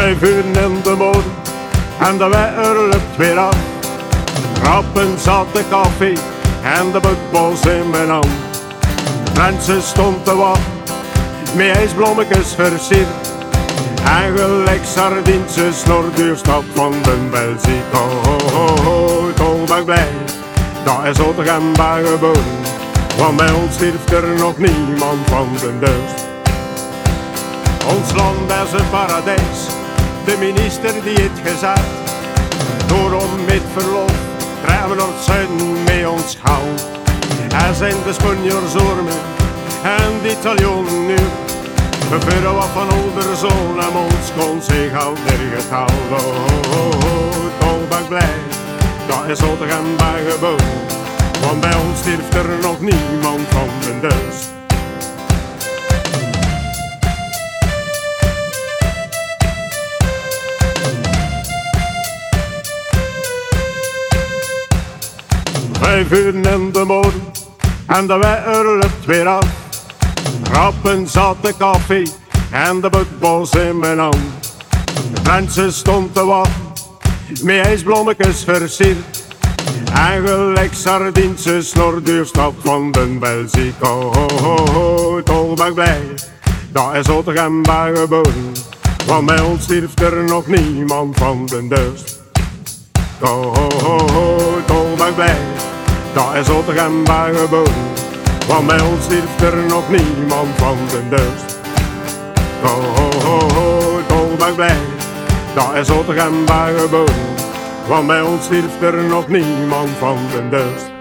Vijf uur in de morgen en de wekker loopt weer af. Rappen zat de koffie en de buttballs in mijn hand. Mensen stond te wachten, met ijsblommetjes versierd. En gelijk sardientje snorduurstap van de Belgiek. Oh, oh, oh, oh, toch ben ik blij, dat is Otterdam bij geboren. Want bij ons stierft er nog niemand van de deugd. Ons land is een paradijs, de minister die het gezegd. Daarom met verlof, naar het zuiden met ons gauw. Er zijn de Spanjaards ormen en de Italianen nu. We vuren wat van Olderzoon en ons kon zich al houden. Oh, oh, oh, ben ik blij, dat is Otterdam bij geboren. Want bij ons stierft er nog niemand van de deus. Vijf uur in de morgen en de wekker loopt weer af. Rappen zat de koffie en de buttballs in mijn hand. De mensen stond te wachten, met ijsblommetjes versierd. En gelijk sardientje snorduurstap van de. Oh, oh, oh, oh, toch ben ik blij, dat is Otterdam bij geboren. Want bij ons stierft er nog niemand van de deus. Oh, oh, oh, toch ben ik blij, dat is Otterdam bij geboren. Want bij ons stierft er nog niemand van de deus. Oh, oh, oh, toch ben ik blij, dat is Otterdam bij geboren. Want bij ons stierft er nog niemand van de deus.